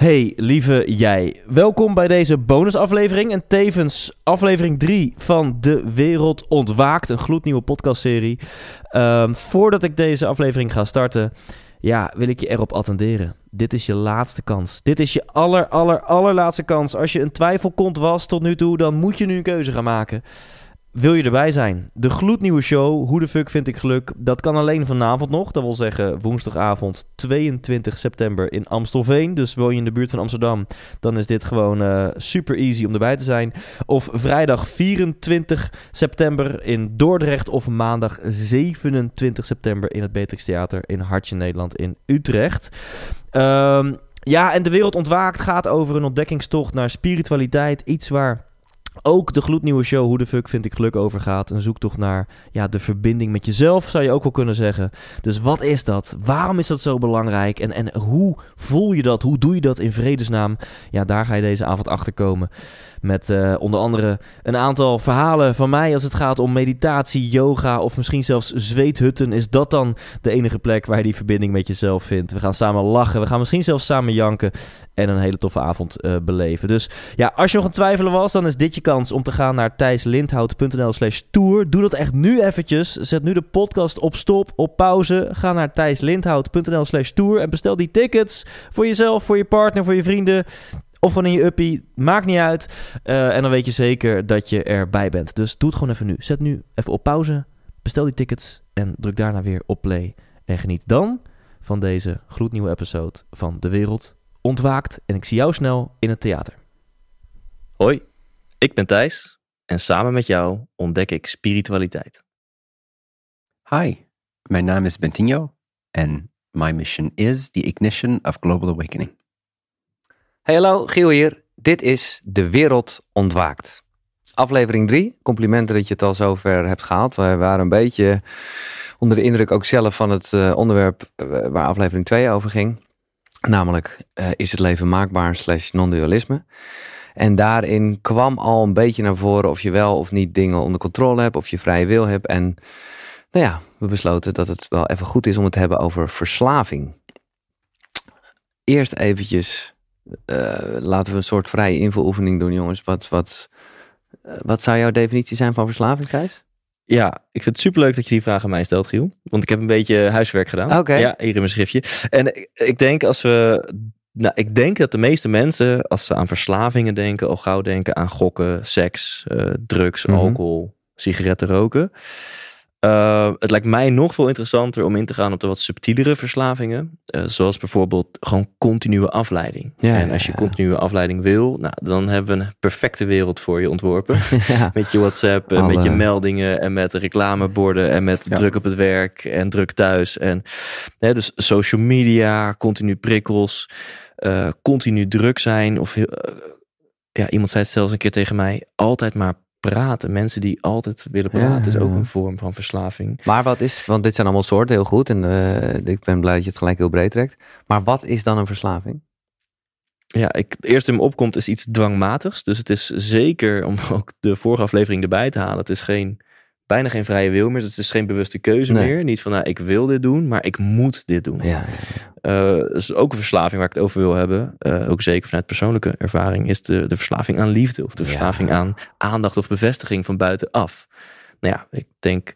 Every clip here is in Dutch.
Hey, lieve jij. Welkom bij deze bonusaflevering en tevens aflevering 3 van De Wereld Ontwaakt, een gloednieuwe podcastserie. Ehm, voordat ik deze aflevering ga starten, ja, wil ik je erop attenderen. Dit is je laatste kans. Dit is je aller, aller, allerlaatste kans. Als je een twijfelkont was tot nu toe, dan moet je nu een keuze gaan maken. Wil je erbij zijn? De gloednieuwe show, Hoe de fuck vind ik geluk? Dat kan alleen vanavond nog. Dat wil zeggen woensdagavond 22 september in Amstelveen. Dus woon je in de buurt van Amsterdam, dan is dit gewoon uh, super easy om erbij te zijn. Of vrijdag 24 september in Dordrecht. Of maandag 27 september in het Beatrix Theater in Hartje Nederland in Utrecht. Um, ja, en de wereld ontwaakt gaat over een ontdekkingstocht naar spiritualiteit. Iets waar ook de gloednieuwe show Hoe de fuck vind ik geluk over gaat. Een zoektocht naar ja, de verbinding met jezelf, zou je ook wel kunnen zeggen. Dus wat is dat? Waarom is dat zo belangrijk? En, en hoe voel je dat? Hoe doe je dat in vredesnaam? Ja, daar ga je deze avond achter komen. Met uh, onder andere een aantal verhalen van mij als het gaat om meditatie, yoga of misschien zelfs zweethutten. Is dat dan de enige plek waar je die verbinding met jezelf vindt? We gaan samen lachen, we gaan misschien zelfs samen janken en een hele toffe avond uh, beleven. Dus ja, als je nog een twijfelen was, dan is dit je kans om te gaan naar thijslindhout.nl slash tour. Doe dat echt nu eventjes. Zet nu de podcast op stop, op pauze. Ga naar thijslindhout.nl slash tour en bestel die tickets voor jezelf, voor je partner, voor je vrienden. Of gewoon in je uppie, maakt niet uit. Uh, en dan weet je zeker dat je erbij bent. Dus doe het gewoon even nu. Zet nu even op pauze, bestel die tickets en druk daarna weer op play. En geniet dan van deze gloednieuwe episode van De Wereld Ontwaakt. En ik zie jou snel in het theater. Hoi, ik ben Thijs en samen met jou ontdek ik spiritualiteit. Hi, mijn naam is Bentinho en my mission is the ignition of global awakening. Hey hallo, Giel hier. Dit is De Wereld Ontwaakt. Aflevering 3. Complimenten dat je het al zover hebt gehaald. We waren een beetje onder de indruk ook zelf van het uh, onderwerp uh, waar aflevering 2 over ging. Namelijk, uh, is het leven maakbaar slash non-dualisme? En daarin kwam al een beetje naar voren of je wel of niet dingen onder controle hebt, of je vrije wil hebt. En nou ja, we besloten dat het wel even goed is om het te hebben over verslaving. Eerst eventjes laten we een soort vrije invuloefening doen, jongens. Wat, wat, uh, wat zou jouw definitie zijn van verslaving, Thijs? Ja, ik vind het superleuk dat je die vraag aan mij stelt, Giel. Want ik heb een beetje huiswerk gedaan. Okay. Ja, hier in mijn schriftje. En ik, ik denk als we nou, ik denk dat de meeste mensen, als ze aan verslavingen denken, al gauw denken aan gokken, seks, uh, drugs, mm -hmm. alcohol, sigaretten roken. Uh, het lijkt mij nog veel interessanter om in te gaan op de wat subtielere verslavingen. Uh, zoals bijvoorbeeld gewoon continue afleiding. Ja, en als je continue afleiding wil, nou, dan hebben we een perfecte wereld voor je ontworpen. ja. Met je WhatsApp, en Alle... met je meldingen en met reclameborden en met druk op het werk en druk thuis. En hè, dus social media, continu prikkels, uh, continu druk zijn. Of ja, iemand zei het zelfs een keer tegen mij, altijd maar praten. Mensen die altijd willen praten is ook een vorm van verslaving. Maar wat is, want dit zijn allemaal soorten, heel goed. En uh, ik ben blij dat je het gelijk heel breed trekt. Maar wat is dan een verslaving? Ja, ik, het eerste in me opkomt is iets dwangmatigs. Dus het is zeker, om ook de vorige aflevering erbij te halen, het is geen, bijna geen vrije wil meer. Dus het is geen bewuste keuze Nee. meer. Niet van, nou, ik wil dit doen, maar ik moet dit doen. Ja, ja, Uh, dus ook een verslaving waar ik het over wil hebben, uh, ook zeker vanuit persoonlijke ervaring, is de, de verslaving aan liefde of de verslaving Ja. aan aandacht of bevestiging van buitenaf. Nou ja, ik denk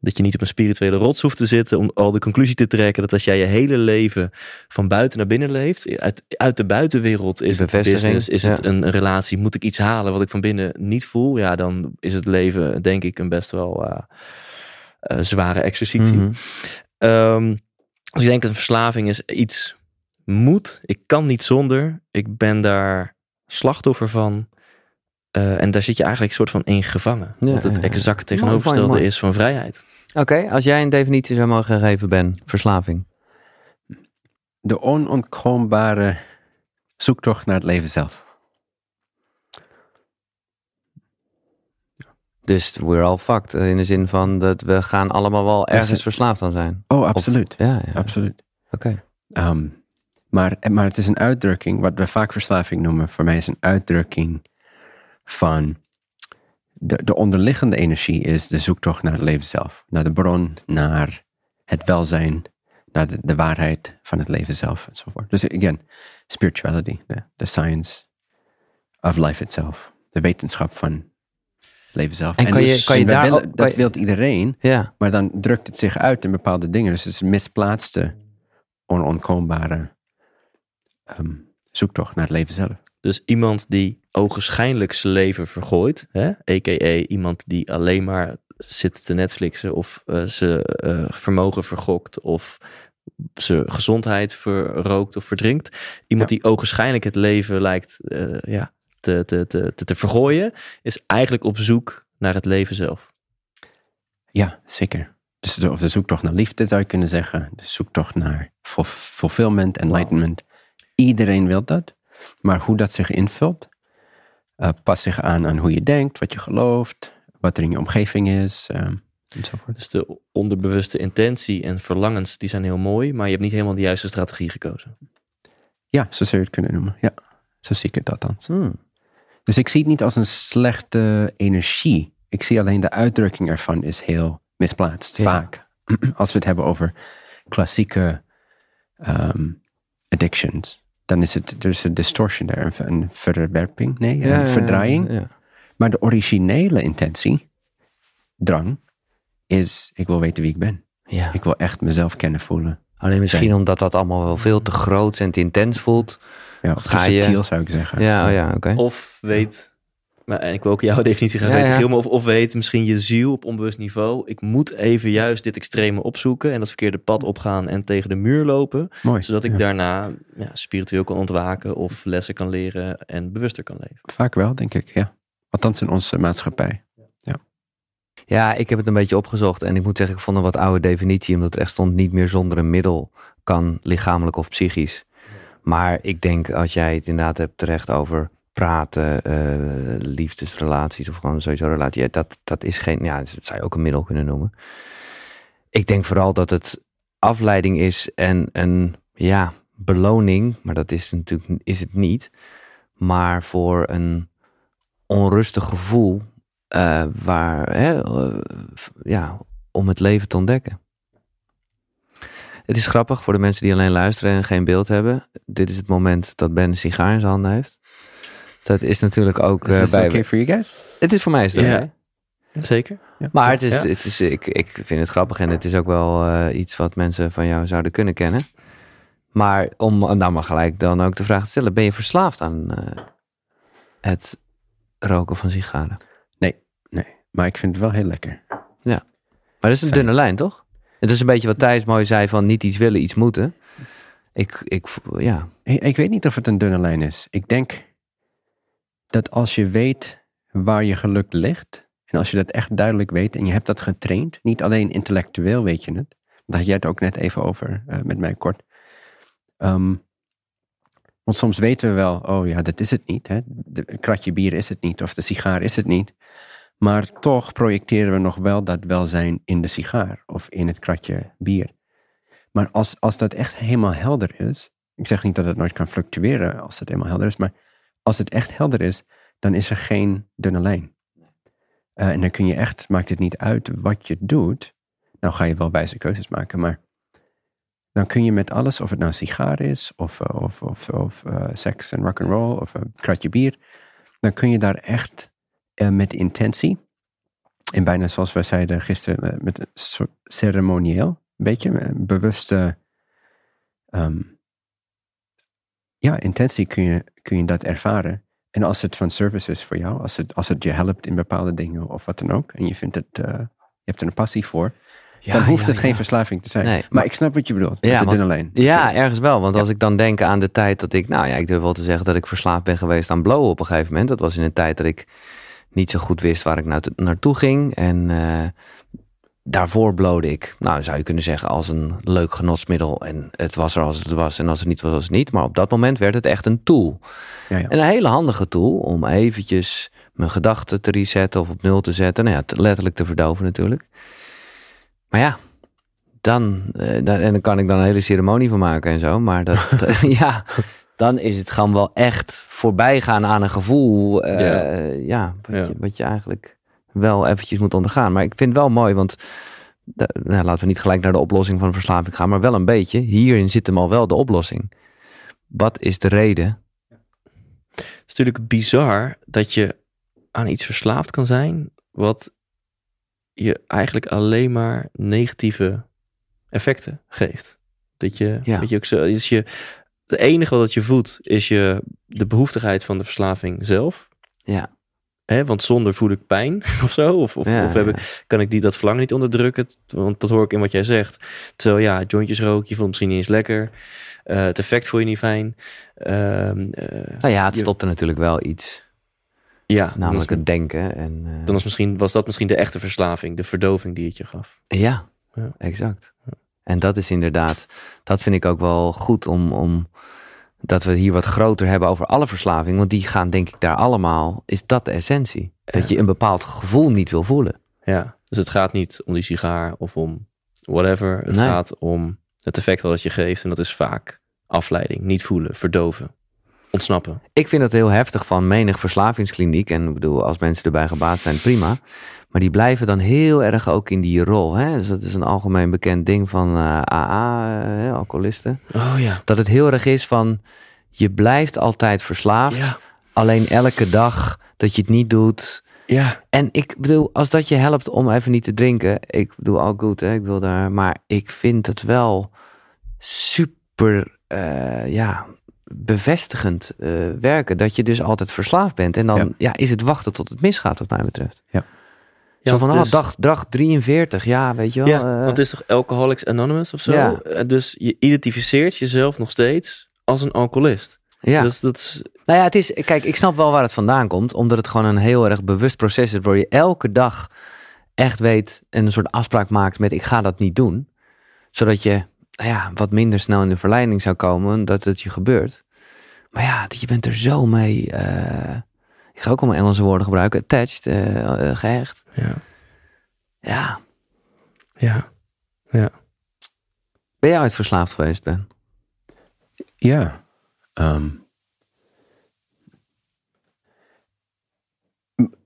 dat je niet op een spirituele rots hoeft te zitten om al de conclusie te trekken dat als jij je hele leven van buiten naar binnen leeft, uit, uit de buitenwereld is het business, is ja. het een relatie, moet ik iets halen wat ik van binnen niet voel, ja, dan is het leven denk ik een best wel uh, uh, zware exercitie. Um, dus ik denk dat een verslaving is iets moet. Ik kan niet zonder. Ik ben daar slachtoffer van. Uh, en daar zit je eigenlijk soort van in gevangen. Ja, want het ja, ja. exact tegenovergestelde Mooi, mooi, mooi. is van vrijheid. Oké, als jij een definitie zou mogen geven, Ben, verslaving. De onontkoombare zoektocht naar het leven zelf. Dus we're all fucked. eh, In de zin van dat we gaan allemaal wel ergens verslaafd aan zijn. Oh, absoluut. Of- ja, ja. Absoluut. Oké. Um, maar, maar het is een uitdrukking, wat we vaak verslaving noemen, voor mij is een uitdrukking van de, de onderliggende energie is de zoektocht naar het leven zelf. Naar de bron, naar het welzijn, naar de, de waarheid van het leven zelf enzovoort. Dus again, spirituality, the science of life itself. De wetenschap van leven zelf. En kan je- dus kan je daar willen- ook- kan dat je- wil iedereen, Ja, maar dan drukt het zich uit in bepaalde dingen. Dus het is een misplaatste, onontkoombare ehm, zoektocht naar het leven zelf. Dus iemand die ogenschijnlijk zijn leven vergooit, hè? a.k.a. iemand die alleen maar zit te Netflixen of eh, zijn eh, vermogen vergokt of zijn gezondheid verrookt of verdrinkt. Iemand die ogenschijnlijk het leven lijkt eh, ja, te, te, te, te, te vergooien, is eigenlijk op zoek naar het leven zelf. Ja, zeker. Dus de, of de zoektocht naar liefde zou je kunnen zeggen. De zoektocht naar ful- fulfillment, enlightenment. Iedereen wil dat. Maar hoe dat zich invult, eh past zich aan aan hoe je denkt, wat je gelooft, wat er in je omgeving is, ehm, enzovoort. Dus de onderbewuste intentie en verlangens, die zijn heel mooi, maar je hebt niet helemaal de juiste strategie gekozen. Ja, zo zou je het kunnen noemen. Ja, zo zie ik het althans. Hmm. Dus ik zie het niet als een slechte energie. Ik zie alleen de uitdrukking ervan is heel misplaatst, Ja. vaak. Als we het hebben over klassieke ehm, addictions, dan is het, er is een distortion daar, een, verwerping, nee, Ja, een verdraaiing. ja. Maar de originele intentie, drang, is ik wil weten wie ik ben. Ja. Ik wil echt mezelf kennen, voelen. Alleen misschien omdat dat allemaal wel veel te groot en te intens voelt. Ja, of Ga te je- subtiel zou ik zeggen. Ja, oh ja, oké. Of weet, maar, en ik wil ook jouw definitie gaan Ja, weten, of, of weet misschien je ziel op onbewust niveau. Ik moet even juist dit extreme opzoeken en dat verkeerde pad opgaan en tegen de muur lopen. Mooi. Zodat ik Ja. daarna ja, spiritueel kan ontwaken of lessen kan leren en bewuster kan leven. Vaak wel, denk ik, ja. Althans in onze maatschappij. Ja, ik heb het een beetje opgezocht en ik moet zeggen, ik vond een wat oude definitie, omdat er echt stond niet meer zonder een middel kan, lichamelijk of psychisch. Maar ik denk, als jij het inderdaad hebt terecht over praten, eh, liefdesrelaties of gewoon sowieso relatie, dat, dat is geen, ja, dat zou je ook een middel kunnen noemen. Ik denk vooral dat het afleiding is en een, ja, beloning, maar dat is natuurlijk, is het niet, maar voor een onrustig gevoel eh, waar, hè, eh, ja, om het leven te ontdekken. Het is grappig voor de mensen die alleen luisteren en geen beeld hebben. Dit is het moment dat Ben een sigaar in zijn handen heeft. Dat is natuurlijk ook Is eh, bij. okay for you guys? Het is voor mij is het Ja. oké. Zeker. Maar het is, Ja. het is, ik, ik vind het grappig en het is ook wel eh, iets wat mensen van jou zouden kunnen kennen. Maar om nou maar gelijk dan ook de vraag te stellen: ben je verslaafd aan eh, het roken van sigaren? Nee, maar ik vind het wel heel lekker. Maar dat is een Fijn. dunne lijn, toch? Het is een beetje wat Thijs mooi zei van niet iets willen, iets moeten. Ik, ik, ja. Ik, weet niet of het een dunne lijn is. Ik denk dat als je weet waar je geluk ligt, en als je dat echt duidelijk weet en je hebt dat getraind, niet alleen intellectueel weet je het, daar had jij het ook net even over eh, met mij kort. Ehm, want soms weten we wel, oh ja, dat is het niet. Hè? De, kratje bier is het niet, of de sigaar is het niet. Maar toch projecteren we nog wel dat welzijn in de sigaar of in het kratje bier. Maar als, als dat echt helemaal helder is, ik zeg niet dat het nooit kan fluctueren als het helemaal helder is, maar als het echt helder is, dan is er geen dunne lijn. Eh, en dan kun je echt, maakt het niet uit wat je doet. Nou ga je wel wijze keuzes maken, maar dan kun je met alles, of het nou sigaar is, of, eh, of, of, of eh, seks en rock and roll, of een kratje bier, dan kun je daar echt met intentie, en bijna zoals wij zeiden gisteren, eh, met een soort ceremonieel, een beetje een bewuste ehm, ja, intentie kun je, kun je dat ervaren. En als het van service is voor jou, als het, als het je helpt in bepaalde dingen of wat dan ook, en je vindt het, eh, je hebt er een passie voor, dan hoeft het geen verslaving te zijn. Nee, maar, maar- ik snap wat je bedoelt, Ja, want- lijn. Ja, ergens wel. Want als ik dan denk aan de tijd dat ik, nou ja, ik durf wel te zeggen dat ik verslaafd ben geweest aan blowen op een gegeven moment. Dat was in een tijd dat ik niet zo goed wist waar ik nou naartoe ging. En eh, daarvoor blode ik, nou zou je kunnen zeggen, als een leuk genotsmiddel. En het was er als het was en als het niet was, was het niet. Maar op dat moment werd het echt een tool. Ja, ja. En een hele handige tool om eventjes mijn gedachten te resetten of op nul te zetten. Nou ja, te- letterlijk te verdoven natuurlijk. Maar ja, dan, eh, dan, en dan kan ik dan een hele ceremonie van maken en zo. Maar dat, dat- ja, dan is het gewoon wel echt voorbij gaan aan een gevoel. eh, Ja. ja. wat, Ja. Je, wat je eigenlijk wel eventjes moet ondergaan. Maar ik vind het wel mooi, want nou, laten we niet gelijk naar de oplossing van verslaving gaan, maar wel een beetje. Hierin zit hem al wel de oplossing. Wat is de reden? Het is natuurlijk bizar dat je aan iets verslaafd kan zijn, wat je eigenlijk alleen maar negatieve effecten geeft. Dat je, Ja. dat je ook zo, is je, het enige wat je voedt is je, de behoeftigheid van de verslaving zelf. Ja. Hè, want zonder voel ik pijn of zo. Of, of, Ja, of heb ja. ik, kan ik die, dat verlangen niet onderdrukken. Want dat hoor ik in wat jij zegt. Terwijl ja, jointjes roken, je voelt het misschien niet eens lekker. Eh, het effect voel je niet fijn. Eh, Nou ja, het Je- stopte natuurlijk wel iets. ja, Namelijk is, het denken. En, eh, dan is misschien, was dat misschien de echte verslaving. De verdoving die het je gaf. Ja, Ja. exact. En dat is inderdaad, dat vind ik ook wel goed om, om dat we hier wat groter hebben over alle verslavingen. Want die gaan denk ik daar allemaal, is dat de essentie. Dat je een bepaald gevoel niet wil voelen. Ja, dus het gaat niet om die sigaar of om whatever. Het Nee. gaat om het effect wat het je geeft. En dat is vaak afleiding, niet voelen, verdoven, ontsnappen. Ik vind het heel heftig van menig verslavingskliniek. En ik bedoel, als mensen erbij gebaat zijn, prima. Maar die blijven dan heel erg ook in die rol. Hè? Dus dat is een algemeen bekend ding van AA, eh, alcoholisten. Oh ja. Dat het heel erg is van, je blijft altijd verslaafd. Ja. Alleen elke dag dat je het niet doet. Ja. En ik bedoel, als dat je helpt om even niet te drinken. Ik bedoel, al goed, hè, ik wil daar. Maar ik vind het wel super, eh, ja, bevestigend eh, werken. Dat je dus altijd verslaafd bent. En dan ja. Ja. is het wachten tot het misgaat, wat mij betreft. Ja. Ja, zo van, oh, is- dag, dag 43, ja, weet je wel. Ja, eh, want het is toch Alcoholics Anonymous of zo? Ja. Eh, Dus je identificeert jezelf nog steeds als een alcoholist. ja. Dus dat is, Nou ja, het is, kijk, ik snap wel waar het vandaan komt, omdat het gewoon een heel erg bewust proces is, waar je elke dag echt weet en een soort afspraak maakt met ik ga dat niet doen, zodat je ja, wat minder snel in de verleiding zou komen dat het je gebeurt. Maar ja, je bent er zo mee, eh, ik ga ook allemaal Engelse woorden gebruiken, attached, eh, eh, gehecht. ja, Ja, ja. ben jij ooit verslaafd geweest, Ben? Ja. ehm.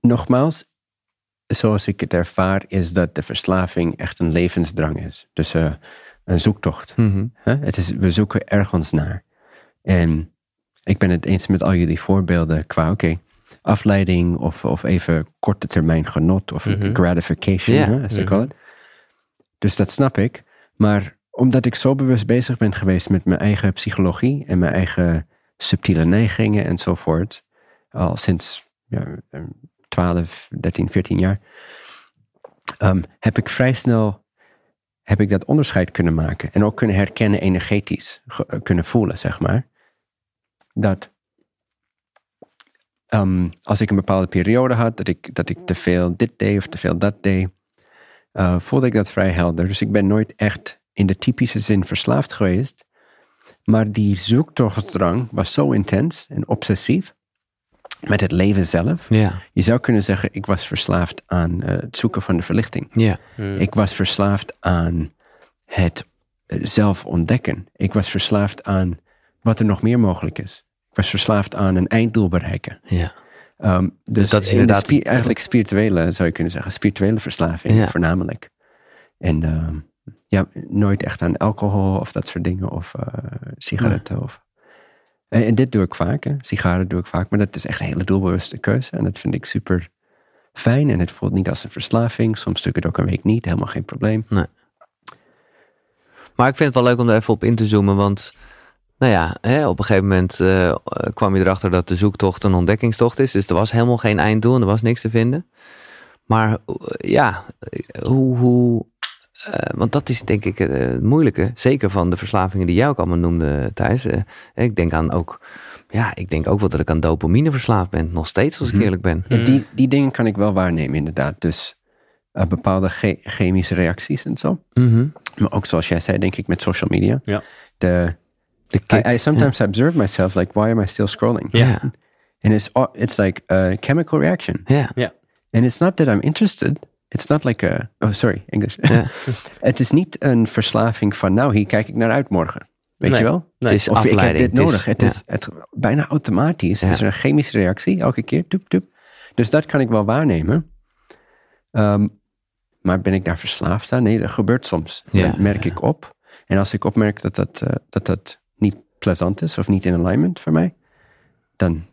Nogmaals, zoals ik het ervaar, is dat de verslaving echt een levensdrang is. Dus eh, een zoektocht. Mhm. Het is, we zoeken ergens naar. En ik ben het eens met al jullie voorbeelden qua, oké, afleiding of, of even korte termijn genot of Mhm. gratification, Ja. hè, as they Mhm. call it. Dus dat snap ik. Maar omdat ik zo bewust bezig ben geweest met mijn eigen psychologie en mijn eigen subtiele neigingen enzovoort, al sinds ja, 12, 13, 14 jaar, ehm, heb ik vrij snel heb ik dat onderscheid kunnen maken. En ook kunnen herkennen energetisch, ge- eh, kunnen voelen, zeg maar. Dat ehm, als ik een bepaalde periode had, dat ik, dat ik te veel dit deed of te veel dat deed, eh, voelde ik dat vrij helder. Dus ik ben nooit echt in de typische zin verslaafd geweest. Maar die zoektochtdrang was zo intens en obsessief met het leven zelf. Ja, Je zou kunnen zeggen, ik was verslaafd aan eh, het zoeken van de verlichting. ja, Hm. Ik was verslaafd aan het eh, zelf ontdekken. Ik was verslaafd aan wat er nog meer mogelijk is. Ik was verslaafd aan een einddoel bereiken. ja. Ehm, dus dat is in de inderdaad- spi- eigenlijk spirituele, zou je kunnen zeggen, spirituele verslaving Ja. voornamelijk. En ehm, ja, nooit echt aan alcohol of dat soort dingen of eh, sigaretten. Of, en, dit doe ik vaak, hè. sigaren doe ik vaak, maar dat is echt een hele doelbewuste keuze. En dat vind ik super fijn en het voelt niet als een verslaving. Soms ik het ook een week niet, helemaal geen probleem. Maar ik vind het wel leuk om er even op in te zoomen, want nou ja, hè, op een gegeven moment eh, kwam je erachter dat de zoektocht een ontdekkingstocht is. Dus er was helemaal geen einddoel en er was niks te vinden. Maar eh, ja, hoe, hoe eh, want dat is denk ik eh, het moeilijke, zeker van de verslavingen die jij ook allemaal noemde, Thijs. Eh, ik denk aan ook, ja, ik denk ook wel dat ik aan dopamine verslaafd ben, nog steeds als ik Mhm. eerlijk ben. En die, die dingen kan ik wel waarnemen, inderdaad. Dus eh, bepaalde che- chemische reacties en zo. Mhm. Maar ook zoals jij zei, denk ik met social media. Ja. De, De I, kick. I sometimes observe myself like, why am I still scrolling? Ja. And it's it's like a chemical reaction. Ja. And it's not that I'm interested. It's not like a oh sorry English. Ja. het is niet een verslaving van nou hier kijk ik naar uit morgen. Weet Nee. je wel? Nee. Het is Of ik heb dit Het is- nodig. Het ja. is het, bijna automatisch. Het is Ja. een chemische reactie elke keer. Toep, toep. Dus dat kan ik wel waarnemen. Ehm, Maar ben ik daar verslaafd aan? Nee, dat gebeurt soms. Ja, dat merk ja. ik op. En als ik opmerk dat dat, eh, dat dat niet plezant is of niet in alignment voor mij, dan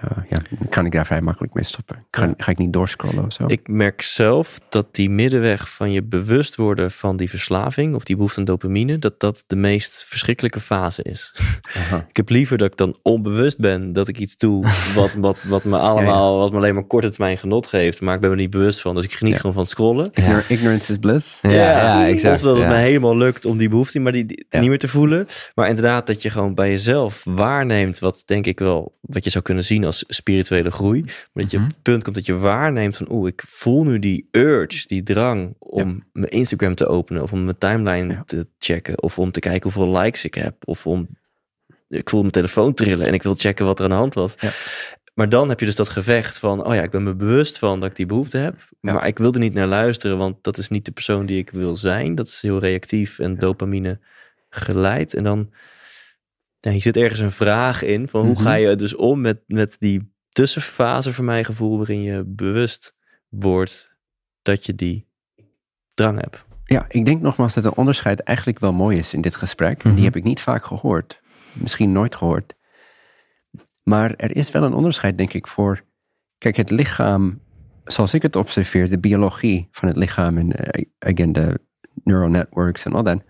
eh, ja, kan ik daar vrij makkelijk mee stoppen. Ga, ik niet doorscrollen of zo. Ik merk zelf dat die middenweg van je bewust worden van die verslaving of die behoefte aan dopamine, dat dat de meest verschrikkelijke fase is. Aha. Ik heb liever dat ik dan onbewust ben dat ik iets doe wat, wat, wat me allemaal, wat me alleen maar korte termijn genot geeft, maar ik ben me niet bewust van. Dus ik geniet Ja. gewoon van scrollen. Ignor- Ignorance is bliss. Ja, ja, exact. Of dat het me helemaal lukt om die behoefte maar die, die- niet meer te voelen. Maar inderdaad dat je gewoon bij jezelf waarneemt wat denk ik wel, wat je zou kunnen zien als spirituele groei. Maar dat je Mhm. op het punt komt dat je waarneemt van oeh, ik voel nu die urge, die drang om mijn Instagram te openen of om mijn timeline Ja. te checken of om te kijken hoeveel likes ik heb of om ik voel mijn telefoon trillen en ik wil checken wat er aan de hand was. Ja. Maar dan heb je dus dat gevecht van, oh ja, ik ben me bewust van dat ik die behoefte heb. Maar ik wil er niet naar luisteren, want dat is niet de persoon die ik wil zijn. Dat is heel reactief en dopamine geleid. En dan, ja, hier zit ergens een vraag in van hoe Mhm. ga je dus om met, met die tussenfase voor mijn gevoel waarin je bewust wordt dat je die drang hebt. Ja, ik denk nogmaals dat de onderscheid eigenlijk wel mooi is in dit gesprek. Mhm. Die heb ik niet vaak gehoord. Misschien nooit gehoord. Maar er is wel een onderscheid, denk ik, voor... Kijk, het lichaam, zoals ik het observeer, de biologie van het lichaam en eh, again, de neural networks en al dat,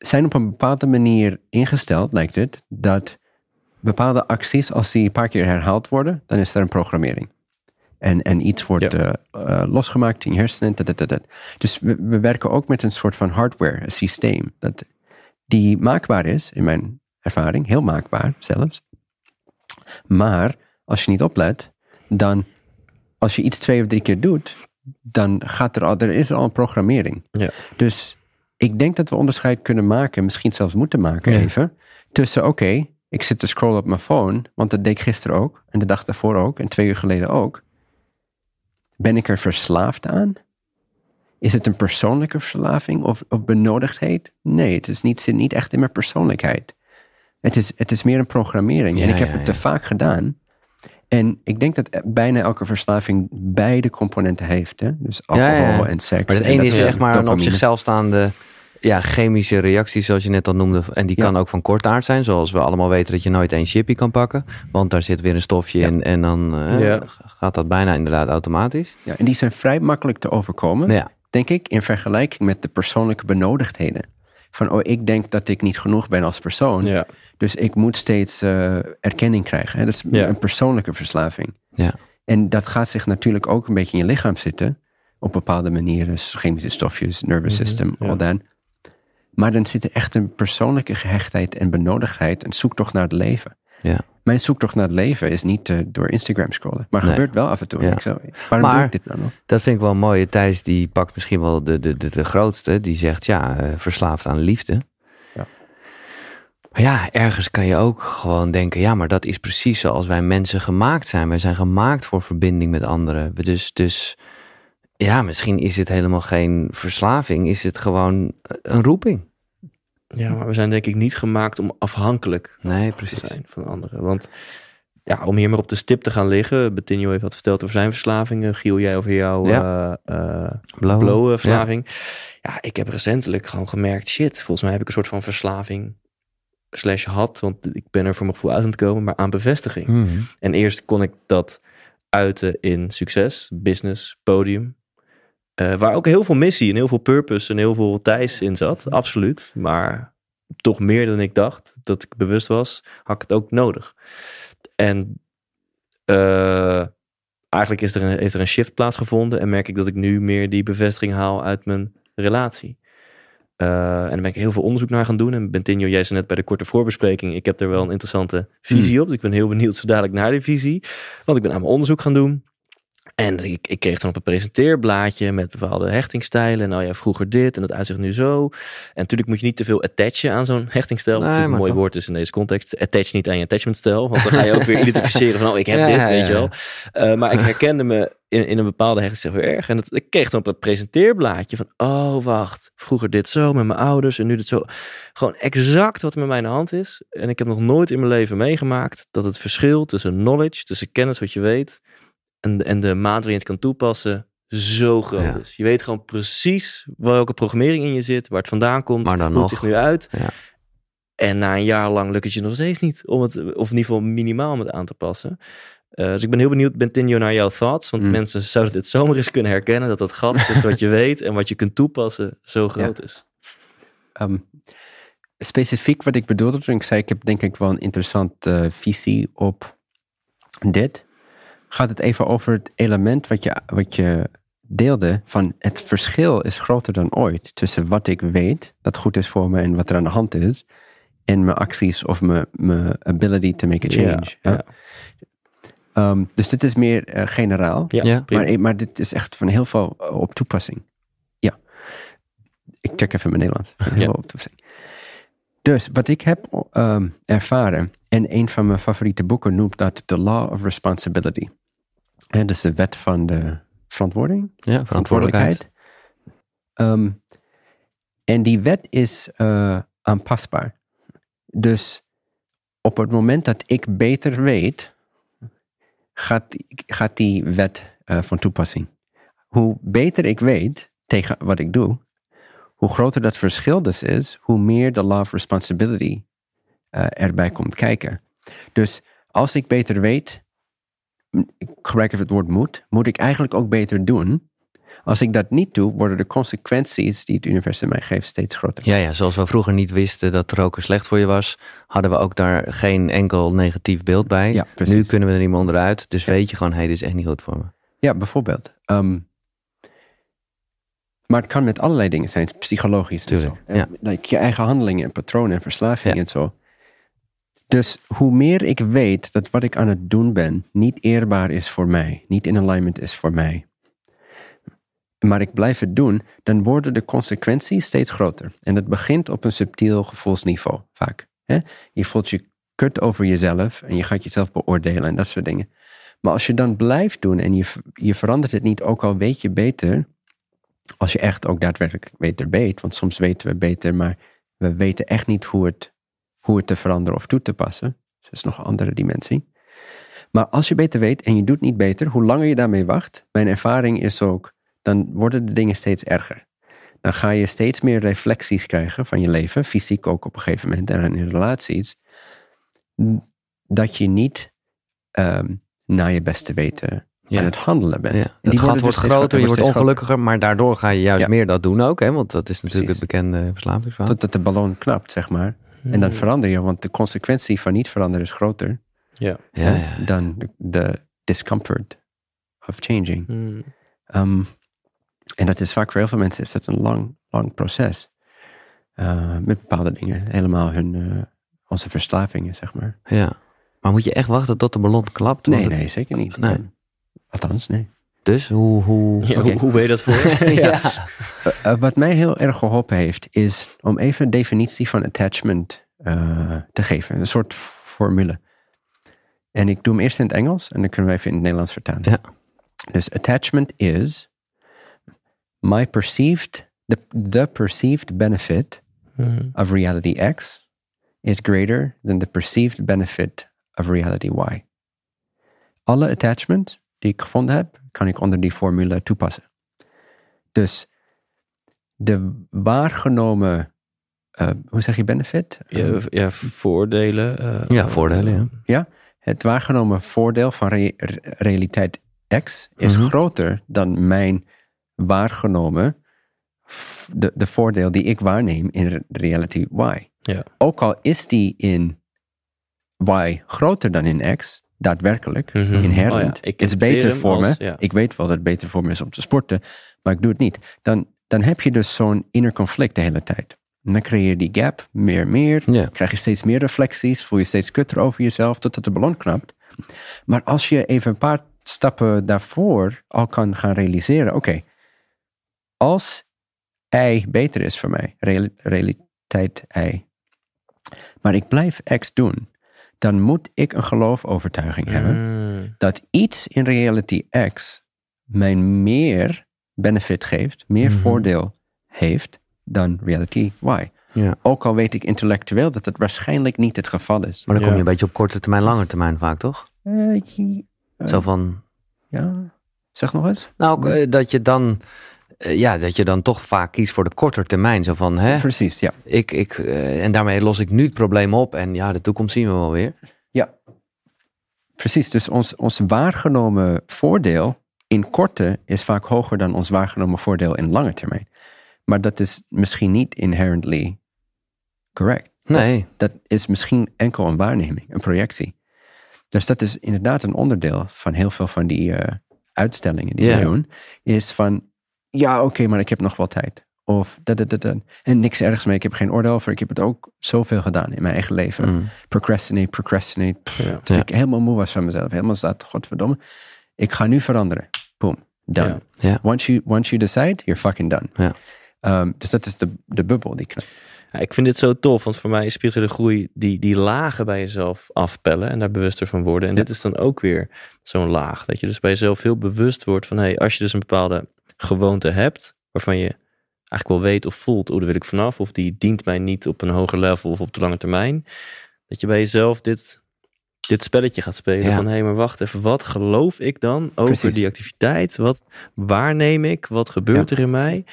zijn op een bepaalde manier ingesteld, lijkt het, dat bepaalde acties, als die een paar keer herhaald worden, dan is er een programmering. En, en iets wordt Ja. eh, eh, losgemaakt in je hersenen. dat, dat, dat. Dus we, we werken ook met een soort van hardware, een systeem, dat die maakbaar is, in mijn ervaring, heel maakbaar zelfs. Maar als je niet oplet, dan als je iets twee of drie keer doet, dan gaat er al, er is al een programmering. Ja. Dus ik denk dat we onderscheid kunnen maken, misschien zelfs moeten maken Ja. even, tussen oké, ik zit te scrollen op mijn phone, want dat deed ik gisteren ook, en de dag daarvoor ook, en twee uur geleden ook. Ben ik er verslaafd aan? Is het een persoonlijke verslaving of, of benodigdheid? Nee, het is niet, zit niet echt in mijn persoonlijkheid. Het is, het is meer een programmering. Ja, en ik heb ja, het te vaak gedaan. En ik denk dat bijna elke verslaving beide componenten heeft. Hè? Dus alcohol Ja, ja, ja. en seks. Maar het en ene is echt maar een op zichzelf staande ja, chemische reactie, zoals je net al noemde. En die Ja. kan ook van kortaard zijn, zoals we allemaal weten dat je nooit één chippy kan pakken. Want daar zit weer een stofje Ja. in en dan eh, Ja. gaat dat bijna inderdaad automatisch. Ja, en die zijn vrij makkelijk te overkomen. Ja, denk ik, in vergelijking met de persoonlijke benodigdheden. Van, oh, ik denk dat ik niet genoeg ben als persoon. Ja. Dus ik moet steeds eh, erkenning krijgen. Hè? Dat is Ja. een persoonlijke verslaving. Ja. En dat gaat zich natuurlijk ook een beetje in je lichaam zitten. Op bepaalde manieren. Dus chemische stofjes, nervous Mhm, system, ja. all that. Maar dan zit er echt een persoonlijke gehechtheid en benodigdheid. Een zoektocht naar het leven. Ja. Mijn zoektocht naar het leven is niet eh, door Instagram scrollen. Maar Nee. gebeurt wel af en toe. Ja. Ik zo, waarom doe Maar- ik dit nou nog? dat vind ik wel mooi. Thijs die pakt misschien wel de, de, de, de grootste. Die zegt ja, eh, verslaafd aan liefde. Ja. Maar ja, ergens kan je ook gewoon denken, ja, maar dat is precies zoals wij mensen gemaakt zijn. Wij zijn gemaakt voor verbinding met anderen. We Dus, dus ja, misschien is het helemaal geen verslaving. Is het gewoon een roeping? Ja, maar we zijn denk ik niet gemaakt om afhankelijk Nee, te precies. zijn van anderen. Want ja, om hier maar op de stip te gaan liggen. Betinho heeft wat verteld over zijn verslavingen. Giel, jij over jouw Ja. eh, eh, Blauwe. blowverslaving. Ja. ik heb recentelijk gewoon gemerkt, shit, volgens mij heb ik een soort van verslaving slash had, want ik ben er voor mijn gevoel uit aan het komen, maar aan bevestiging. Mhm. En eerst kon ik dat uiten in succes, business, podium. Eh, waar ook heel veel missie en heel veel purpose en heel veel Thijs in zat, absoluut. Maar toch meer dan ik dacht, dat ik bewust was, had ik het ook nodig. En eh, eigenlijk is er een, heeft er een shift plaatsgevonden en merk ik dat ik nu meer die bevestiging haal uit mijn relatie. Eh, en daar ben ik heel veel onderzoek naar gaan doen. En Bentinho, jij zei net bij de korte voorbespreking, ik heb er wel een interessante visie op. Dus ik ben heel benieuwd zo dadelijk naar die visie. Want ik ben aan mijn onderzoek gaan doen. En ik, ik kreeg dan op een presenteerblaadje met bepaalde hechtingstijlen. En nou ja, vroeger dit en dat uitzicht nu zo. En natuurlijk moet je niet te veel attachen aan zo'n hechtingstijl. Nee, natuurlijk een mooi woord is in deze context. Attach niet aan je attachmentstijl. Want dan ga je ook weer identificeren van, oh, ik heb Ja, dit, ja, weet je wel. Eh, maar ik herkende me in, in een bepaalde hechting heel erg. En ik kreeg dan op het presenteerblaadje van, oh, wacht. Vroeger dit zo met mijn ouders en nu dit zo. Gewoon exact wat er met mij aan de hand is. En ik heb nog nooit in mijn leven meegemaakt dat het verschil tussen knowledge, tussen kennis wat je weet, en, en de maat waarin je het kan toepassen, zo groot Ja. is. Je weet gewoon precies welke programmering in je zit, waar het vandaan komt, Maar dan hoe het nog. zich nu uit. Ja. En na een jaar lang lukt het je nog steeds niet om het, of in ieder geval minimaal om het aan te passen. Eh, dus ik ben heel benieuwd, Bentinho, naar jouw thoughts. Want Mm. mensen zouden dit zomaar eens kunnen herkennen, dat het gat tussen wat je weet en wat je kunt toepassen zo groot is. Ehm, specifiek wat ik bedoelde toen ik zei, ik heb denk ik wel een interessante visie op dit. Gaat het even over het element wat je, wat je deelde van het verschil is groter dan ooit tussen wat ik weet dat goed is voor me en wat er aan de hand is en mijn acties of mijn, mijn ability to make a change. Ja, Ja. ja. Ehm, dus dit is meer eh, generaal. Ja, Ja. prima. Maar, maar dit is echt van heel veel eh, op toepassing. Ja. Ik check even mijn Nederlands. Van heel Ja. veel op toepassing. Dus wat ik heb ehm, ervaren, en een van mijn favoriete boeken noemt dat The Law of Responsibility. En dus de wet van de verantwoording, Ja, verantwoordelijkheid. Ehm, en die wet is eh, aanpasbaar. Dus op het moment dat ik beter weet, gaat, die- gaat die wet eh, van toepassing. Hoe beter ik weet tegen wat ik doe, hoe groter dat verschil dus is, hoe meer de law of responsibility eh, erbij komt kijken. Dus als ik beter weet, m- ik gebruik even het woord moet, moet ik eigenlijk ook beter doen. Als ik dat niet doe, worden de consequenties die het universum mij geeft steeds groter. Ja, ja, zoals we vroeger niet wisten dat roken slecht voor je was, hadden we ook daar geen enkel negatief beeld bij. Ja, nu kunnen we er niet meer onderuit, dus weet je gewoon, hé, hey, dit is echt niet goed voor me. Ja, bijvoorbeeld. Ehm, maar het kan met allerlei dingen zijn, het is psychologisch en zo. Tuurlijk, ja. like je eigen handelingen en patronen en verslaving en zo. Dus hoe meer ik weet dat wat ik aan het doen ben niet eerbaar is voor mij, niet in alignment is voor mij, maar ik blijf het doen, dan worden de consequenties steeds groter. En dat begint op een subtiel gevoelsniveau vaak. Hè? Je voelt je kut over jezelf en je gaat jezelf beoordelen en dat soort dingen. Maar als je dan blijft doen en je, je verandert het niet, ook al weet je beter, als je echt ook daadwerkelijk beter weet, want soms weten we beter, maar we weten echt niet hoe het, hoe het te veranderen of toe te passen. Dus dat is nog een andere dimensie. Maar als je beter weet en je doet niet beter, hoe langer je daarmee wacht, mijn ervaring is ook, dan worden de dingen steeds erger. Dan ga je steeds meer reflecties krijgen van je leven, fysiek ook op een gegeven moment en in relaties, dat je niet ehm, naar je beste weten Ja. aan het handelen bent. Ja. Het die gat wordt dus steeds groter, je wordt ongelukkiger, maar daardoor ga je juist Ja. meer dat doen ook, hè? want dat is natuurlijk Precies. het bekende verslavingsverhaal. Totdat de ballon knapt, zeg maar. En dan verander je, want de consequentie van niet veranderen is groter Ja. Ja, dan de, discomfort of changing. Hmm. Ehm, en dat is vaak voor heel veel mensen is dat een lang, lang proces. Eh, met bepaalde dingen. Helemaal hun, eh, onze verslavingen, zeg maar. Ja. Maar moet je echt wachten tot de ballon klapt? Nee, het- nee, zeker niet. Nee. Althans, nee. Dus hoe... hoe... Ja, hoe, hoe ben je dat voor? ja. Eh, eh, wat mij heel erg geholpen heeft, is om even een definitie van attachment eh, te geven. Een soort formule. En ik doe hem eerst in het Engels en dan kunnen we even in het Nederlands vertalen. Ja. Dus attachment is my perceived, the, the perceived benefit Hmm. of reality X is greater than the perceived benefit of reality Y. Alle attachments die ik gevonden heb, kan ik onder die formule toepassen. Dus de waargenomen, eh, hoe zeg je benefit? Ja, Eh, ja, voordelen. eh, Ja, voordelen, ja. het waargenomen voordeel van re- re- realiteit X is Mhm. groter dan mijn waargenomen, de, de voordeel die ik waarneem in re- reality Y. Ja. Ook al is die in Y groter dan in X, daadwerkelijk, Mhm. inherent, Oh ja, het is beter voor als- me. ja. Ik weet wel dat het beter voor me is om te sporten, maar ik doe het niet. Dan, dan heb je dus zo'n inner conflict de hele tijd. En dan creëer je die gap, meer, meer. Ja. Krijg je steeds meer reflecties, voel je steeds kutter over jezelf, totdat de ballon knapt. Maar als je even een paar stappen daarvoor al kan gaan realiseren, oké, als Y beter is voor mij, reali- realiteit Y, maar ik blijf X doen, dan moet ik een geloofovertuiging hebben Hmm. dat iets in reality X mij meer benefit geeft, meer Mhm. voordeel heeft dan reality Y. Ja. Ook al weet ik intellectueel dat het waarschijnlijk niet het geval is. Maar dan kom Ja. je een beetje op korte termijn, lange termijn vaak, toch? Eh, je- eh, Zo van, ja, Zeg nog eens. Nou, ook, eh, dat je dan, ja, dat je dan toch vaak kiest voor de korte termijn. Zo van, hè, Precies, ja. ik, ik, eh, en daarmee los ik nu het probleem op. En ja, de toekomst zien we wel weer. Precies, dus ons, ons waargenomen voordeel in korte is vaak hoger dan ons waargenomen voordeel in lange termijn. Maar dat is misschien niet inherently correct. Nee, Dat is misschien enkel een waarneming, een projectie. Dus dat is inderdaad een onderdeel van heel veel van die eh, uitstellingen die Ja. we doen. Is van, ja oké, maar ik heb nog wel tijd. Of dat, dat, dat, dat. En niks ergs mee, ik heb geen oordeel over. Ik heb het ook zoveel gedaan in mijn eigen leven. Mm. Procrastinate, procrastinate. Pff, Ja. Tot ik helemaal moe was van mezelf. Helemaal zat, godverdomme. Ik ga nu veranderen. Boom, done. Ja. Once, you, once you decide, you're fucking done. Ja. Ehm, dus dat is de, de bubbel die knapt. Ja, ik vind dit zo tof, want voor mij is spirituele groei die, die lagen bij jezelf afpellen en daar bewuster van worden. En dit is dan ook weer zo'n laag. Dat je dus bij jezelf heel bewust wordt van, hé, hey, als je dus een bepaalde gewoonte hebt, waarvan je eigenlijk wel weet of voelt, oh, daar wil ik vanaf, of die dient mij niet op een hoger level of op de lange termijn, dat je bij jezelf dit, dit spelletje gaat spelen Ja. van, hé, hey, maar wacht even, wat geloof ik dan over Precies. die activiteit? Wat waarneem ik? Wat gebeurt Ja. er in mij?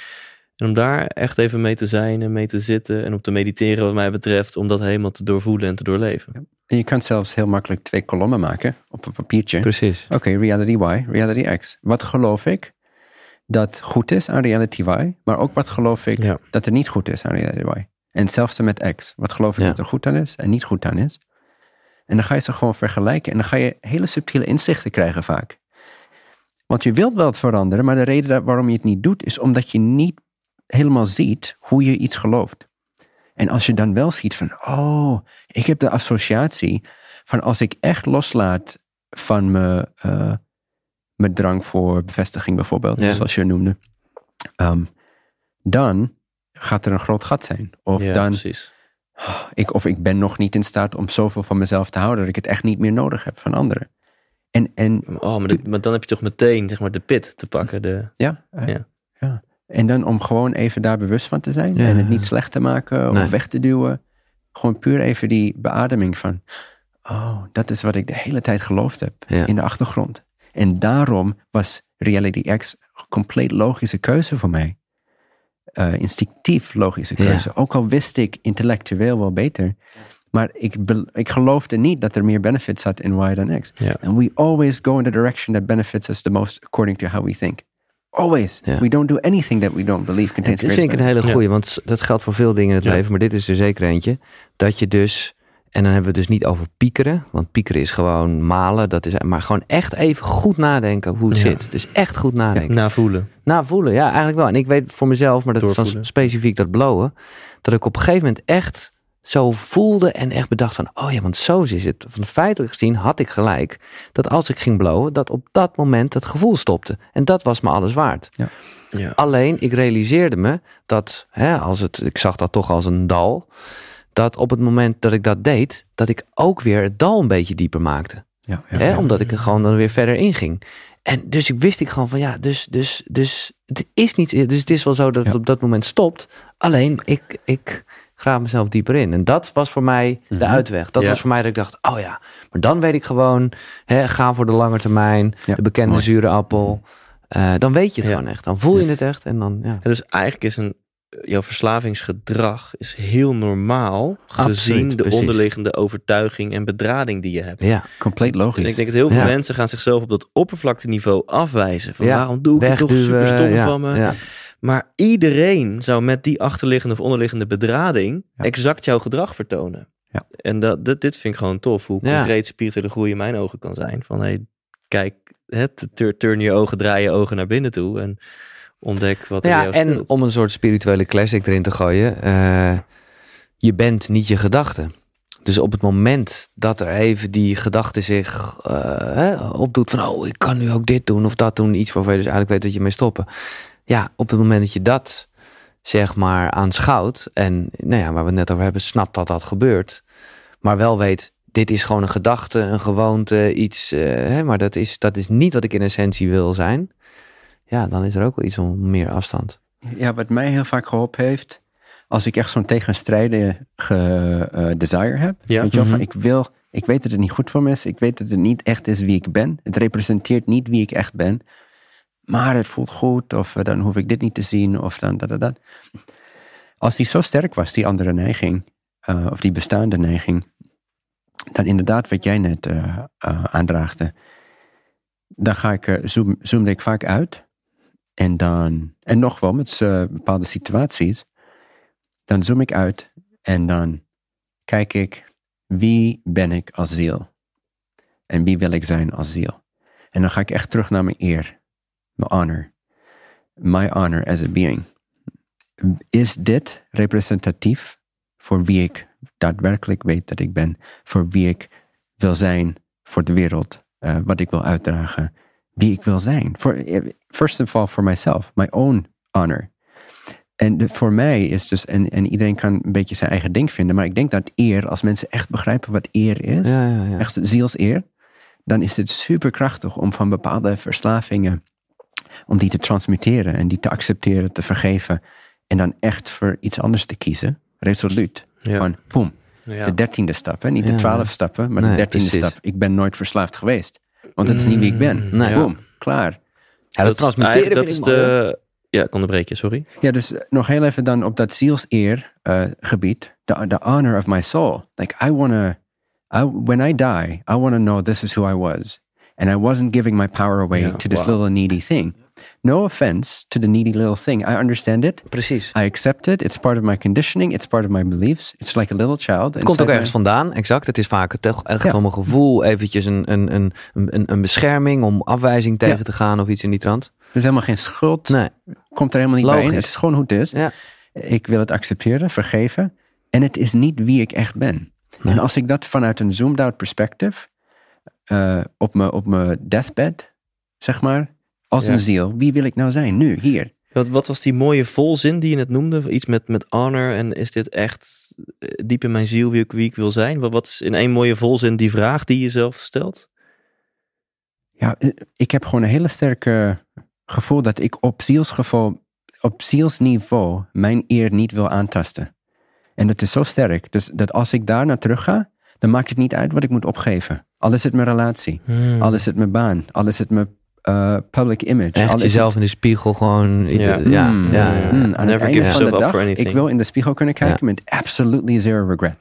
En om daar echt even mee te zijn en mee te zitten en op te mediteren wat mij betreft, om dat helemaal te doorvoelen en te doorleven. En je kan zelfs heel makkelijk twee kolommen maken op een papiertje. precies. Oké, reality Y, reality X. Wat geloof ik dat goed is aan reality Y, maar ook wat geloof ik Ja. dat er niet goed is aan reality Y. En hetzelfde met X. Wat geloof ik Ja. dat er goed aan is en niet goed aan is. En dan ga je ze gewoon vergelijken en dan ga je hele subtiele inzichten krijgen vaak. Want je wilt wel het veranderen, maar de reden waarom je het niet doet is omdat je niet helemaal ziet hoe je iets gelooft. En als je dan wel ziet van, oh, ik heb de associatie van als ik echt loslaat van mijn, eh, mijn drang voor bevestiging bijvoorbeeld, Ja. zoals je noemde, ehm, dan gaat er een groot gat zijn. Of ja, dan, precies. ik, of ik ben nog niet in staat om zoveel van mezelf te houden dat ik het echt niet meer nodig heb van anderen. En, en Oh, maar, dan heb je toch meteen zeg maar, de pit te pakken. De, ja, eh, Ja. ja. En dan om gewoon even daar bewust van te zijn Ja. en het niet slecht te maken Nee. of weg te duwen. Gewoon puur even die beademing van, oh, dat is wat ik de hele tijd geloofd heb Ja. in de achtergrond. En daarom was Reality X een compleet logische keuze voor mij. Eh, instinctief logische Ja. keuze. Ook al wist ik intellectueel wel beter. Maar ik, ik geloofde niet dat er meer benefit zat in Y dan X. And we always go in the direction that benefits us the most according to how we think. Always. We don't do anything that we don't believe contains Dit vind ik een hele goeie, want dat geldt voor veel dingen in het Ja. leven, maar dit is er zeker eentje. Dat je dus, en dan hebben we het dus niet over piekeren, want piekeren is gewoon malen, dat is, maar gewoon echt even goed nadenken hoe het Ja. zit. Dus echt goed nadenken. navoelen. Nou, voelen, ja, eigenlijk wel. En ik weet voor mezelf, maar dat is dan specifiek dat blowen, dat ik op een gegeven moment echt zo voelde en echt bedacht van, oh ja, want zo is het. Van feitelijk gezien had ik gelijk dat als ik ging blowen, dat op dat moment het gevoel stopte. En dat was me alles waard. Ja. Alleen, ik realiseerde me dat, hè, als het, ik zag dat toch als een dal, dat op het moment dat ik dat deed, dat ik ook weer het dal een beetje dieper maakte. Ja, ja, Hè, ja. Omdat ik er gewoon dan weer verder in ging. En dus ik wist ik gewoon van ja, dus, dus, dus het is niet, dus het is wel zo dat het Ja. op dat moment stopt. Alleen ik, ik graaf mezelf dieper in. En dat was voor mij de Mhm. uitweg. Dat Ja. was voor mij dat ik dacht, oh ja, maar dan weet ik gewoon, hè, ga voor de lange termijn, Ja, de bekende mooi. zure appel. Eh, dan weet je het Ja. gewoon echt. Dan voel je het echt en dan, ja. Ja, dus eigenlijk is een, jouw verslavingsgedrag is heel normaal gezien Absoluut, de precies. onderliggende overtuiging en bedrading die je hebt. Ja, Compleet logisch. En ik denk dat heel veel Ja. mensen gaan zichzelf op dat oppervlakteniveau afwijzen. Van Ja, waarom doe ik het toch super stom ja, van me? Maar iedereen zou met die achterliggende of onderliggende bedrading exact jouw gedrag vertonen. Ja. En dat, dit, dit vind ik gewoon tof. Hoe concreet spirituele groei in mijn ogen kan zijn. Van hey, kijk, het, turn je ogen, draai je ogen naar binnen toe. En ontdek wat er Ja, en speelt. om een soort spirituele classic erin te gooien. eh, je bent niet je gedachten. Dus op het moment dat er even die gedachte zich eh, hè, opdoet van... oh, ik kan nu ook dit doen of dat doen. Iets waarvan je dus eigenlijk weet dat je mee stoppen. Ja, op het moment dat je dat zeg maar aanschouwt... en nou ja, waar we het net over hebben, snapt dat dat gebeurt... maar wel weet, dit is gewoon een gedachte, een gewoonte, iets... eh, hè, maar dat is, dat is niet wat ik in essentie wil zijn... ja, dan is er ook wel iets om meer afstand. Ja, wat mij heel vaak geholpen heeft, als ik echt zo'n tegenstrijdige eh, desire heb. Ja. Weet je wel, van Mhm. ik wil, ik weet dat het niet goed voor me is, ik weet dat het niet echt is wie ik ben. Het representeert niet wie ik echt ben. maar het voelt goed, of eh, dan hoef ik dit niet te zien, of dan dat, dat, dat. Als die zo sterk was, die andere neiging, eh, of die bestaande neiging, dan inderdaad wat jij net uh, aandraagde, dan ga ik, zoom, zoomde ik vaak uit. En dan, en nog wel met bepaalde situaties, dan zoom ik uit en dan kijk ik, wie ben ik als ziel? En wie wil ik zijn als ziel? En dan ga ik echt terug naar mijn eer, mijn honor, my honor as a being. Is dit representatief voor wie ik daadwerkelijk weet dat ik ben, voor wie ik wil zijn voor de wereld, uh, wat ik wil uitdragen, wie ik wil zijn? For, first of all, for myself, my own honor. En voor mij is dus, en, en iedereen kan een beetje zijn eigen ding vinden, maar ik denk dat eer, als mensen echt begrijpen wat eer is, ja, ja, ja. echt zielseer, dan is het superkrachtig om van bepaalde verslavingen, om die te transmuteren en die te accepteren, te vergeven en dan echt voor iets anders te kiezen, resoluut. Van, boem, de dertiende stap, hè? niet de twaalf stappen, maar de dertiende stap. Ik ben nooit verslaafd geweest, want dat is niet wie ik ben. Nee. Boom, klaar. Ja, dat, transmuteren dat is de... Ja, ik onderbreek je, sorry. Ja, dus nog heel even dan op dat zielseer uh, gebied. The, the honor of my soul. Like, I want to I, when I die, I want to know this is who I was. And I wasn't giving my power away to this wow. little needy thing. No offense to the needy little thing. I understand it. Precies. I accept it. It's part of my conditioning. It's part of my beliefs. It's like a little child. Het komt ook ergens my... vandaan, exact. Het is vaak toch echt ja. om een gevoel, eventjes een, een, een, een, een bescherming, om afwijzing tegen ja. te gaan of iets in die trant. Er is helemaal geen schuld. Nee. Komt er helemaal niet Logisch. bij in. Het is gewoon hoe het is. Ja. Ik wil het accepteren, vergeven. En het is niet wie ik echt ben. Nee. En als ik dat vanuit een zoomed-out perspective, uh, op mijn op mijn deathbed, zeg maar, als een ziel, wie wil ik nou zijn nu, hier? Wat, wat was die mooie volzin die je net noemde? Iets met, met honor en is dit echt eh, diep in mijn ziel wie ik, wie ik wil zijn? Wat, wat is in één mooie volzin die vraag die je jezelf stelt? Ja, eh, ik heb gewoon een hele sterke gevoel dat ik op zielsgevoel, op zielsniveau mijn eer niet wil aantasten. En dat is zo sterk. Dus dat als ik daar naar terug ga, dan maakt het niet uit wat ik moet opgeven. Al is het mijn relatie, hmm. al is het mijn baan, al is het mijn uh, public image. Echt al jezelf het... in de spiegel gewoon... Ja, ja, mm, ja, ja. Mm, aan Never het give einde van de yourself up dag, for anything. ik wil in de spiegel kunnen kijken met absolutely zero regret.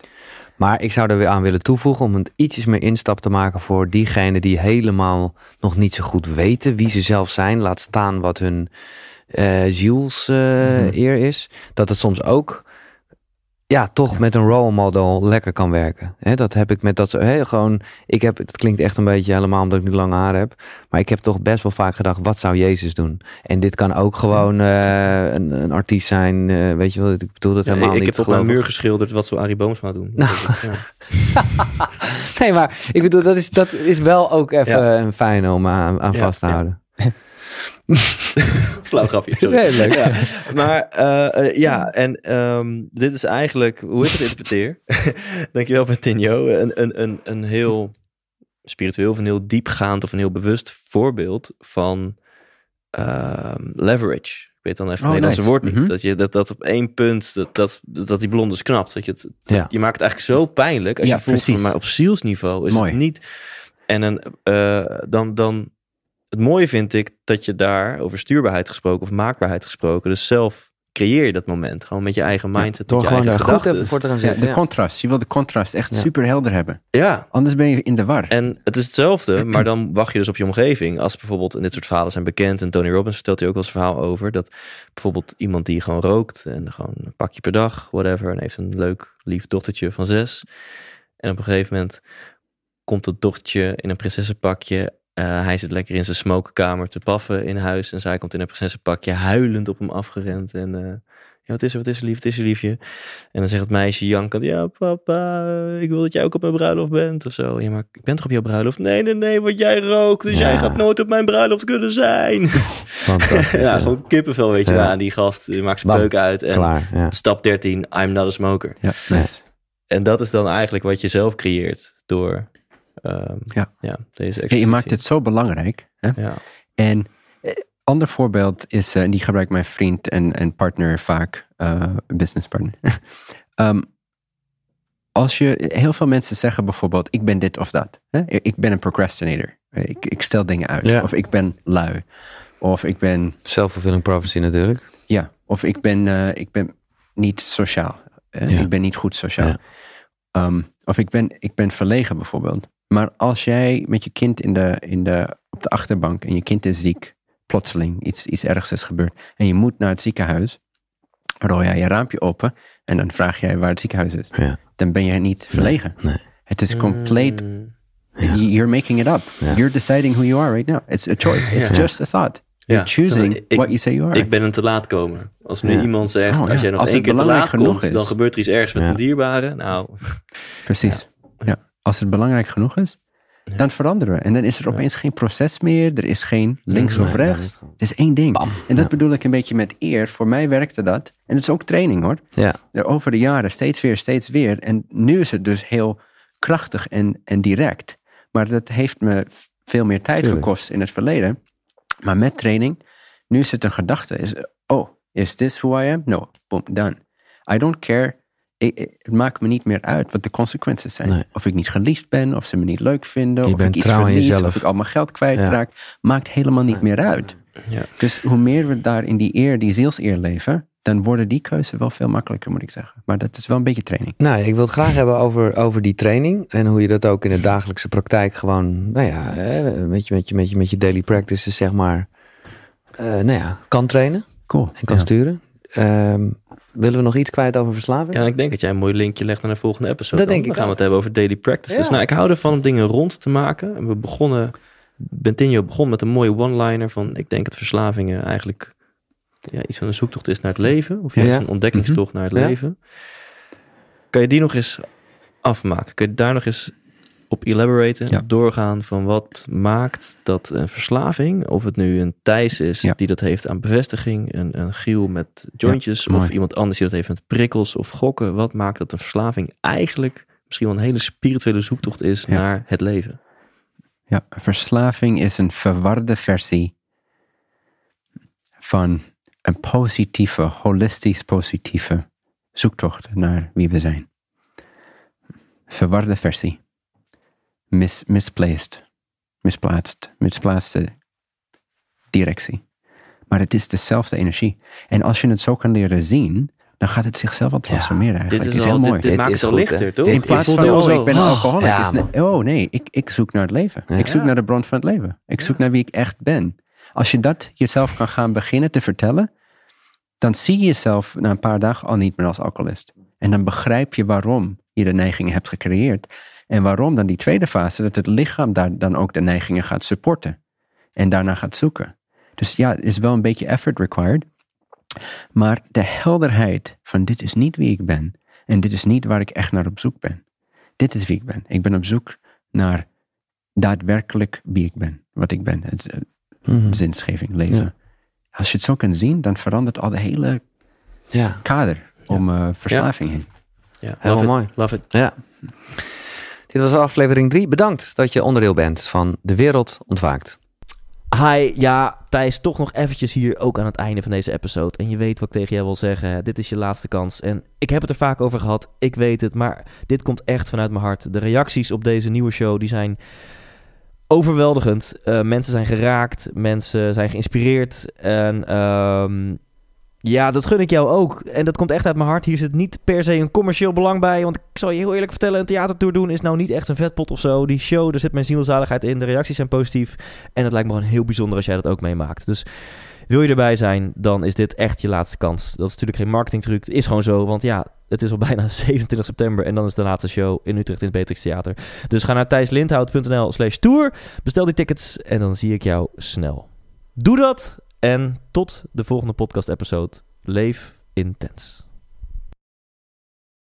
Maar ik zou er weer aan willen toevoegen om het ietsjes meer instap te maken voor diegenen die helemaal nog niet zo goed weten wie ze zelf zijn. Laat staan wat hun uh, zielseer uh, eer is. Dat het soms ook ja, toch met een role model lekker kan werken. He, dat heb ik met dat zo. He, gewoon, ik heb, het klinkt echt een beetje helemaal omdat ik nu lange haar heb. Maar ik heb toch best wel vaak gedacht: wat zou Jezus doen? En dit kan ook gewoon uh, een, een, artiest zijn. Uh, weet je wel, ik bedoel dat helemaal ja, ik, niet. Ik heb op mijn muur geschilderd: wat zou Arie Boomsma doen? Nou. Ja. nee, maar ik bedoel, dat is, dat is wel ook even een fijne om aan, aan vast te houden. Flauw grapje, sorry. Nee, leuk. Ja. Maar uh, uh, ja, en um, dit is eigenlijk, hoe ik het interpreteer, dankjewel Bentinho, een, een, een, een heel spiritueel of een heel diepgaand of een heel bewust voorbeeld van uh, leverage. Ik weet dan even het oh, Nederlandse nice. woord niet. Mm -hmm. Dat je dat, dat op één punt, dat, dat, dat die blonde knapt. Dat je, het, ja. je maakt het eigenlijk zo pijnlijk als ja, je voelt, precies. maar op zielsniveau is Mooi. het niet. En een, uh, dan, dan het mooie vind ik dat je daar over stuurbaarheid gesproken of maakbaarheid gesproken, dus zelf creëer je dat moment. Gewoon met je eigen mindset, door met je gewoon eigen goed gedachten. even voor te gaan Ja, zitten. de Ja. contrast. Je wil de contrast echt super helder hebben. Ja, Anders ben je in de war. en het is hetzelfde, maar dan wacht je dus op je omgeving. Als bijvoorbeeld, en dit soort verhalen zijn bekend, en Tony Robbins vertelt hier ook wel eens een verhaal over, dat bijvoorbeeld iemand die gewoon rookt en gewoon een pakje per dag, whatever, en heeft een leuk, lief dochtertje van zes. En op een gegeven moment komt dat dochtertje in een prinsessenpakje Uh, hij zit lekker in zijn smokekamer te paffen in huis. En zij komt in een prinsessenpakje huilend op hem afgerend. En uh, ja, wat is er, wat is er lief, wat is er liefje? En dan zegt het meisje jankend, ja papa, ik wil dat jij ook op mijn bruiloft bent of zo. Ja, maar ik ben toch op jouw bruiloft? Nee, nee, nee, want jij rookt, dus Ja. jij gaat nooit op mijn bruiloft kunnen zijn. Fantastisch. ja, gewoon kippenvel weet je Ja. aan die gast. Die maakt zijn peuk uit en Klaar. Ja. stap 13, I'm not a smoker. Ja, nice. En dat is dan eigenlijk wat je zelf creëert door um, Ja. ja. deze Ja, je maakt het zo belangrijk. Hè? Ja. En eh, ander voorbeeld is, eh, en die gebruikt mijn vriend en, en partner vaak, uh, business partner. um, als je, heel veel mensen zeggen bijvoorbeeld, ik ben dit of dat. Hè? Ik ben een procrastinator. Ik, ik stel dingen uit. Ja. Of ik ben lui. Of ik ben, Self-fulfilling prophecy natuurlijk. ja, of ik ben, eh, ik ben niet sociaal. Ja. Ik ben niet goed sociaal. Ja. Ehm, of ik ben, ik ben verlegen bijvoorbeeld. Maar als jij met je kind in de, in de, op de achterbank en je kind is ziek, plotseling iets, iets ergs is gebeurd en je moet naar het ziekenhuis, rol jij je raampje open en dan vraag jij waar het ziekenhuis is. Ja. Dan ben jij niet verlegen. nee. Het is compleet Mm. Ja. You're making it up. Ja. You're deciding who you are right now. It's a choice. It's Ja. just a thought. You're Ja. choosing Ik- what you say you are. Ik ben een te laat komen. Als nu Ja. iemand zegt, Oh, ja. als jij nog Als één keer te laat komt, is. dan gebeurt er iets ergs met Ja. een dierbare. Nou, Precies. Ja. Als het belangrijk genoeg is, dan veranderen we. En dan is er opeens geen proces meer. Er is geen links of rechts. Het is één ding. Bam. En dat bedoel ik een beetje met eer. Voor mij werkte dat. En het is ook training hoor. Ja. Over de jaren steeds weer, steeds weer. En nu is het dus heel krachtig en, en direct. Maar dat heeft me veel meer tijd Tuurlijk. gekost in het verleden. Maar met training, nu is het een gedachte. Is, oh, is this who I am? No, boom, done. I don't care. Ik- het maakt me niet meer uit wat de consequenties zijn. Nee. Of ik niet geliefd ben, of ze me niet leuk vinden, Je of ik iets verlies, jezelf. of ik al mijn geld kwijtraak. Maakt helemaal niet meer uit. ja. Dus hoe meer we daar in die eer, die zielseer leven, dan worden die keuze wel veel makkelijker, moet ik zeggen. Maar dat is wel een beetje training. Nou, ik wil het graag hebben over, over die training. En hoe je dat ook in de dagelijkse praktijk gewoon, nou ja, met, je, met, je, met, je, met je daily practices, zeg maar, eh, nou ja, kan trainen Cool. en kan Ja. sturen. Ehm, willen we nog iets kwijt over verslaving? ja, ik denk dat jij een mooi linkje legt naar de volgende episode. Dat dan. denk Dan ik gaan we het hebben over daily practices. Ja. Nou, ik hou ervan om dingen rond te maken. En we begonnen, Bentinho begon met een mooie one-liner van, ik denk dat verslavingen eigenlijk ja, iets van een zoektocht is naar het leven. Of juist Ja. een ontdekkingstocht naar het leven. Kan je die nog eens afmaken? Kun je daar nog eens op elaboraten? Ja. Doorgaan van wat maakt dat een verslaving, of het nu een Thijs is Ja. die dat heeft aan bevestiging, een, een Giel met jointjes, Ja, of iemand anders die dat heeft met prikkels of gokken. Wat maakt dat een verslaving eigenlijk misschien wel een hele spirituele zoektocht is naar het leven? Ja, verslaving is een verwarde versie van een positieve, holistisch positieve zoektocht naar wie we zijn. Verwarde versie. Mis, misplaced. Misplaatst. Misplaatste directie. Maar het is dezelfde energie. En als je het zo kan leren zien, dan gaat het zichzelf al transformeren Dit eigenlijk. is, is, al, heel dit, mooi. dit Dit maakt het al goed, hè? lichter, toch? In plaats van, oh, ik ben een ah, alcoholic. ja, is oh nee, ik, ik zoek naar het leven. Ja. Ik zoek naar de bron van het leven. Ik zoek naar wie ik echt ben. Als je dat jezelf kan gaan beginnen te vertellen, dan zie je jezelf na een paar dagen al niet meer als alcoholist. En dan begrijp je waarom je de neigingen hebt gecreëerd. En waarom dan die tweede fase, dat het lichaam daar dan ook de neigingen gaat supporten. En daarna gaat zoeken. Dus ja, er is wel een beetje effort required. Maar de helderheid van dit is niet wie ik ben. En dit is niet waar ik echt naar op zoek ben. Dit is wie ik ben. Ik ben op zoek naar daadwerkelijk wie ik ben. Wat ik ben. Het, eh, Mhm. zinsgeving, leven. Ja. Als je het zo kan zien, dan verandert al de hele Ja, kader om eh, verslaving heen. Ja, it, mooi. Love it. ja. Dit was aflevering 3. Bedankt dat je onderdeel bent van De Wereld Ontwaakt. Hi, ja, Thijs, toch nog eventjes hier ook aan het einde van deze episode. En je weet wat ik tegen jou wil zeggen. Dit is je laatste kans. En ik heb het er vaak over gehad. Ik weet het, maar dit komt echt vanuit mijn hart. De reacties op deze nieuwe show, die zijn overweldigend. Eh, mensen zijn geraakt. Mensen zijn geïnspireerd. En ehm, ja, dat gun ik jou ook. En dat komt echt uit mijn hart. Hier zit niet per se een commercieel belang bij. Want ik zal je heel eerlijk vertellen, een theatertour doen is nou niet echt een vetpot of zo. Die show, daar zit mijn zielzaligheid in. De reacties zijn positief. En het lijkt me gewoon heel bijzonder als jij dat ook meemaakt. Dus wil je erbij zijn, dan is dit echt je laatste kans. Dat is natuurlijk geen marketingtruc. Het is gewoon zo, want ja, het is al bijna 27 september en dan is de laatste show in Utrecht in het Beatrix Theater. Dus ga naar thijslindhout.nl slash tour, bestel die tickets en dan zie ik jou snel. Doe dat en tot de volgende podcast episode. Leef intens.